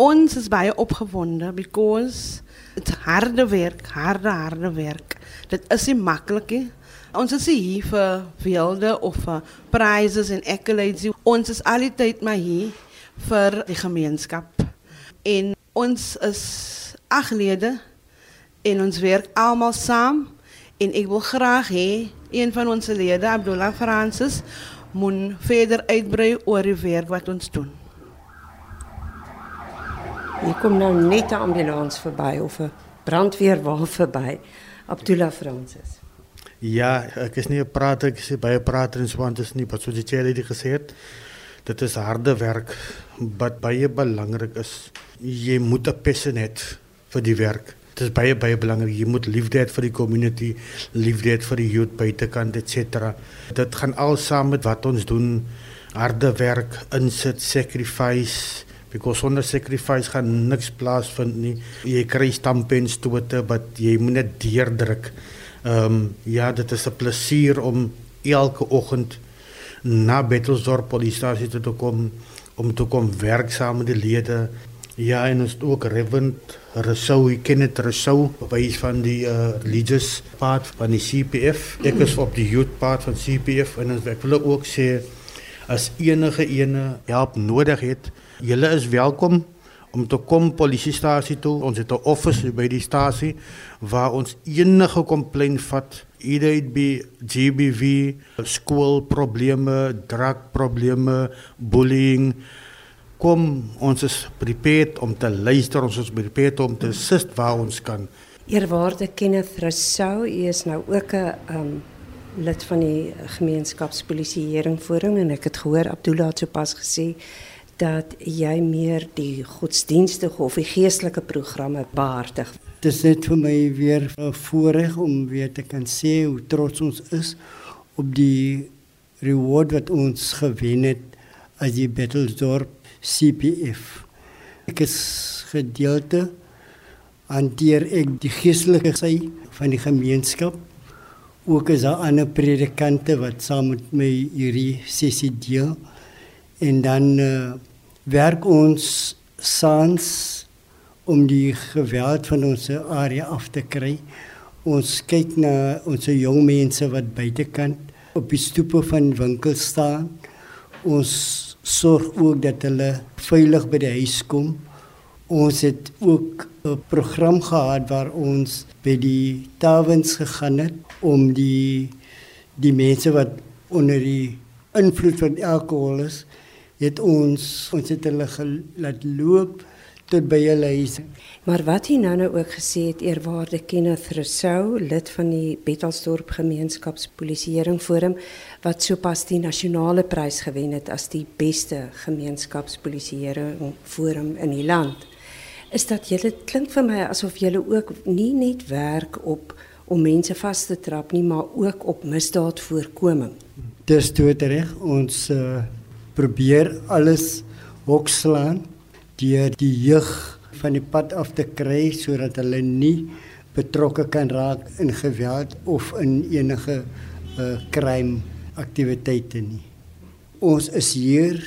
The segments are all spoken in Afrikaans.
Ons is baie opgewonde because it's harde werk, harde harde werk. Dit is nie maklik nie. Ons is hier vir weelde of vir prizes en accolades. Ons is altyd maar hier vir die gemeenskap. En ons is ag lede en ons werk almal saam en ek wil graag hê een van ons lede, Abdullah Francis, moet verder uitbrei oor die werk wat ons doen. Hier kom nou net 'n ambulans verby of 'n brandweerwa verby. Abdullah Francis. Ja, ek is nie 'n prater, ek is nie baie prater en swant is nie, wat soos die chair het gesê het. Dit is harde werk wat baie belangrik is. Jy moet 'n passion hê vir die werk. Dit is baie baie belangrik. Jy moet liefde hê vir die community, liefde hê vir die youth buitekant et cetera. Dit gaan al saam met wat ons doen. Harde werk, insit, sacrifice. Because sonder sacrifice gaan niks plaasvind nie. Jy kry stampens toe wat jy moet net deurdruk. Ehm um, ja, dit is 'n plesier om elke oggend na Bettelsdorp polisiestasie toe te kom om te kom werk saam met die lede. Ja, en het ook Reverend Rousseau, ek ken dit Rousseau, by van die uh, religious part van die CPF. Ek is op die youth part van CPF en ek wil ook sê as enige ene help nodig het, julle is welkom om te kom polisiestasie toe. Ons het 'n office by die stasie waar ons enige komplaint vat. Either it be GBV, skoolprobleme, drugprobleme, bullying. Kom, ons is prepared om te luister, ons is prepared om te assist waar ons kan. Eerwaarde Kenneth Rousseau, u is nou ook 'n um lid van die gemeenskapspolisieering forum en ek het gehoor Abdullah het sopas gesê dat jy meer die godsdienstige of die geestelike programme behartig. Dit is net vir my weer 'n voorreg om weer te kan sê hoe trots ons is op die reward wat ons gewen het as die Bettelsdorp CPF. Ek is gedeelte hanteer ek die geestelike sy van die gemeenskap. Ook is daar ander predikante wat saam met my hierdie sessie deel. En dan uh, werk ons saans om die geweld van ons area af te kry. Ons kyk na ons jong mense wat buitekant op die stoepe van winkels staan. Ons sorg ook dat hulle veilig by die huis kom. Ons het ook 'n program gehad waar ons by die taverns gegaan het om die die mense wat onder die invloed van alkohol is, het ons ons het hulle laat loop tot by hulle huise. Maar wat hy nou nou ook gesê het eerwaarde Kenneth Rousseau, lid van die Bettelsdorp Gemeenskapspolisieering Forum wat sopas die nasionale prys gewen het as die beste gemeenskapspolisieering forum in die land. Is dat julle klink vir my asof julle ook nie net werk op om mense vas te trap nie, maar ook op misdaadvoorkoming. Dis toe reg ons uh, probeer alles hokslaan deur die jeug van die pad af te kry sodat hulle nie betrokke kan raak in geweld of in enige uh, crime aktiwiteite nie. Ons is hier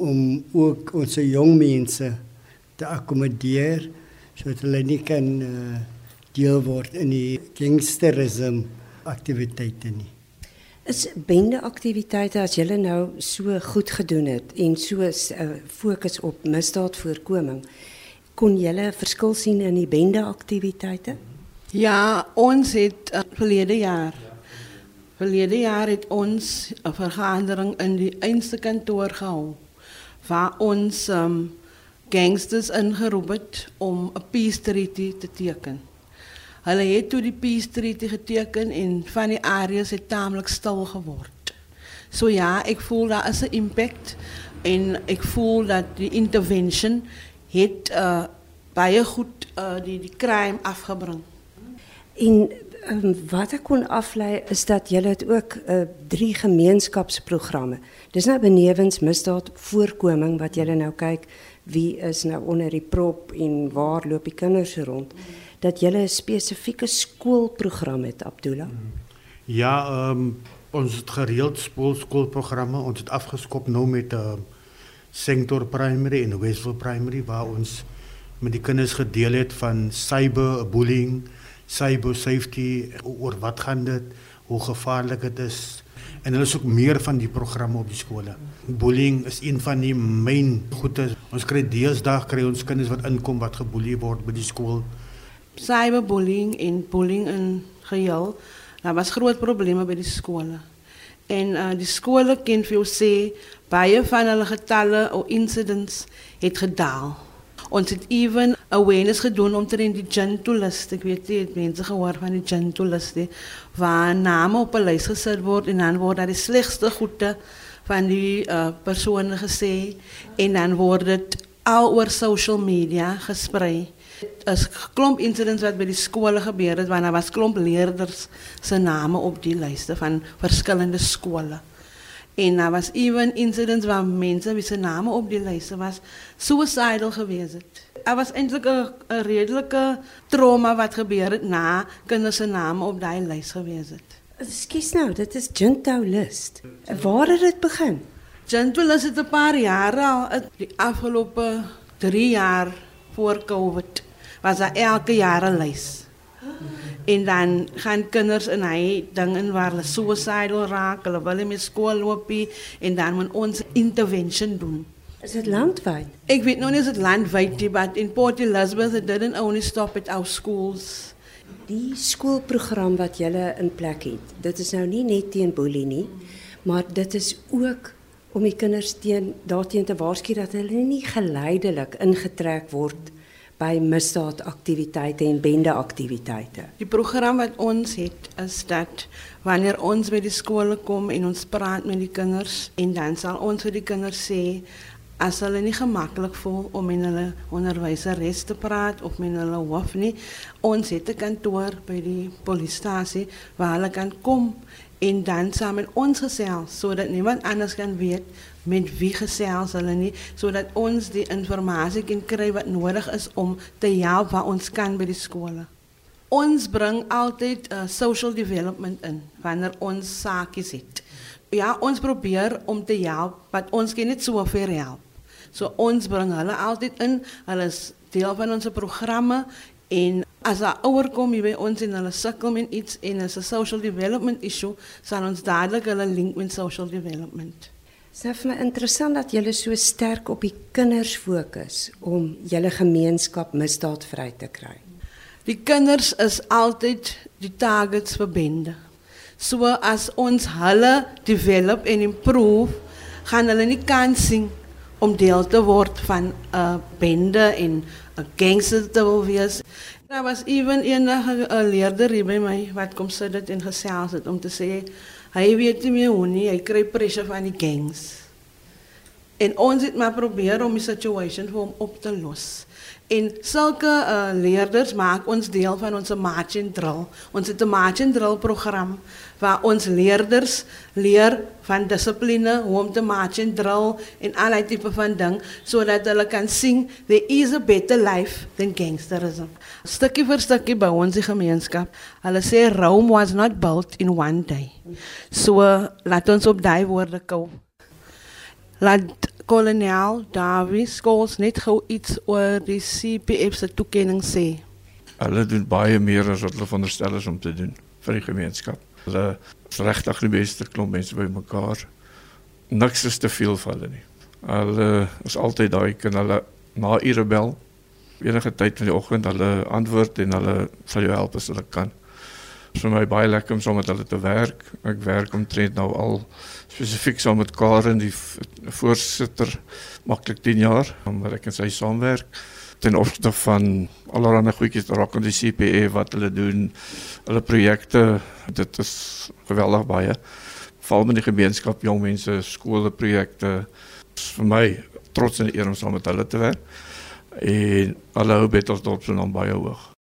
om ook ons jong mense te akkommodeer sodat hulle nie kan uh, deel word in die gangsterisme aktiwiteite nie. Is bende aktiwiteite as julle nou so goed gedoen het en so uh, fokus op misdaadvoorkoming, kon julle verskil sien in die bende aktiwiteite? Ja, ons het uh, verlede jaar verlede jaar het ons 'n vergadering in die einste kantoor gehou waar ons um, gangsters ingeroep het om 'n peace treaty te teken. Hulle het toe die peace treaty geteken en van die areas het taamlik stil geword. So ja, ek voel daar is 'n impact en ek voel dat die intervention het uh, baie goed uh, die die crime afgebring. En um, wat ek kon aflei is dat julle het ook uh, drie gemeenskapsprogramme. Dis nou benewens misdaad voorkoming wat julle nou kyk wie is nou onder die prop en waar loop die kinders rond dat julle 'n spesifieke skoolprogram het Abdullah. Ja, ehm um, ons het gereeld skool skoolprogramme ons het afgeskop nou met 'n uh, Sanctor Primary en Westville Primary waar ons met die kinders gedeel het van cyberbullying, cyber safety, oor wat gaan dit, hoe gevaarlik dit is en hulle is ook meer van die programme op die skole. Bullying is een van die main goeie. Ons kry deesdae kry ons kinders wat inkom wat geboelie word by die skool. Cyberbullying en bullying in geheel, daar was groot probleme by die skole. En uh, die skole kan jou sê baie van hulle getalle of incidents het gedaal. Ons het even awareness gedoen omtrent die gentulist. Ek weet nie, het mense van die gentulist nie. Waar name op 'n lys gesit word en dan word daar die slegste goede van die uh, persone en dan word dit al social media gesprei. As klomp incidents wat by die skole gebeur het, waar daar was klomp leerders se name op die lyste van verskillende skole. En daar was even incidents waar mense wie se name op die lyste was suicidal gewees het. Er was eintlik 'n redelike trauma wat gebeur het na kinders se name op daai lys gewees het. Ekskuus nou, dit is Junto List. Waar het dit begin? Junto List het 'n paar jaar al, die afgelope 3 jaar voor Covid was daar elke jaar 'n lys. En dan gaan kinders in hy ding in waar hulle suicidal raak, hulle wil nie meer skool loop nie en dan moet ons intervention doen. Is dit landwyd? Ek weet nog nie of dit landwyd is, but in Port Elizabeth it didn't only stop at our schools. Die skoolprogram wat julle in plek het, dit is nou nie net teen boelie nie, maar dit is ook om die kinders teen daarteen te waarsku dat hulle nie geleidelik ingetrek word by misdaadaktiwiteite en bendeaktiwiteite. Die program wat ons het is dat wanneer ons by die skole kom en ons praat met die kinders en dan sal ons vir die kinders sê as hulle nie gemaklik voel om met hulle onderwyseres te praat of met hulle hoof nie, ons het 'n kantoor by die polisiestasie waar hulle kan kom en dan saam met ons gesels sodat niemand anders kan weet met wie gesels hulle nie sodat ons die inligting kan kry wat nodig is om te help waar ons kan by die skole. Ons bring altyd uh, social development in wanneer ons sake het. Ja, ons probeer om te help, wat ons kan net so ver help. So ons bring hulle altyd in. Hulle is deel van ons programme en as 'n ouer kom by ons en hulle sukkel met iets en is 'n social development issue, sal ons dadelik hulle link met social development. Dit is vir my interessant dat julle so sterk op die kinders fokus om julle gemeenskap misdaadvry te kry. Die kinders is altyd die targets vir bende. So as ons hulle develop en improve, gaan hulle nie kans sien om deel te word van 'n bende en 'n gangster te wees. Daar was even enige 'n leerder hier by my wat kom sit dit en gesels het om te sê Hy weet nie meer hoe nie, hy kry pressure van die gangs. En ons het maar probeer om die situation vir hom op te los. En sulke uh, leerders maak ons deel van ons marching drill. Ons het 'n marching drill program waar ons leerders leer van dissipline, hoe om te marching drill en allerlei tipe van ding sodat hulle kan sien there is a better life than gangsterism. Stukkie vir stukkie bou ons die gemeenskap. Hulle sê Rome was not built in one day. So laat ons op daai woorde kom. Laat kolonel Davies skols net gou iets oor die CPF se toekenning sê. Hulle doen baie meer as wat hulle veronderstel is om te doen vir die gemeenskap. Hulle regtig die beste klomp mense by mekaar. Niks is te veel vir hulle nie. Hulle is altyd daai kan hulle na ure bel enige tyd van die oggend hulle antwoord en hulle sal jou help as hulle kan. Vir my baie lekker om saam met hulle te werk. Ek werk omtrent nou al spesifiek saam met Karen die voorsitter maklik 10 jaar omdat ek en sy saamwerk. Ten opsigte van allerlei goedjies raak aan die CPE wat hulle doen hulle projekte dit is geweldig baie. Veral met die gemeenskap jong mense skole projekte. Vir my trots en eer om saam met hulle te werk. En alle hou beter tot op so 'n baie hoog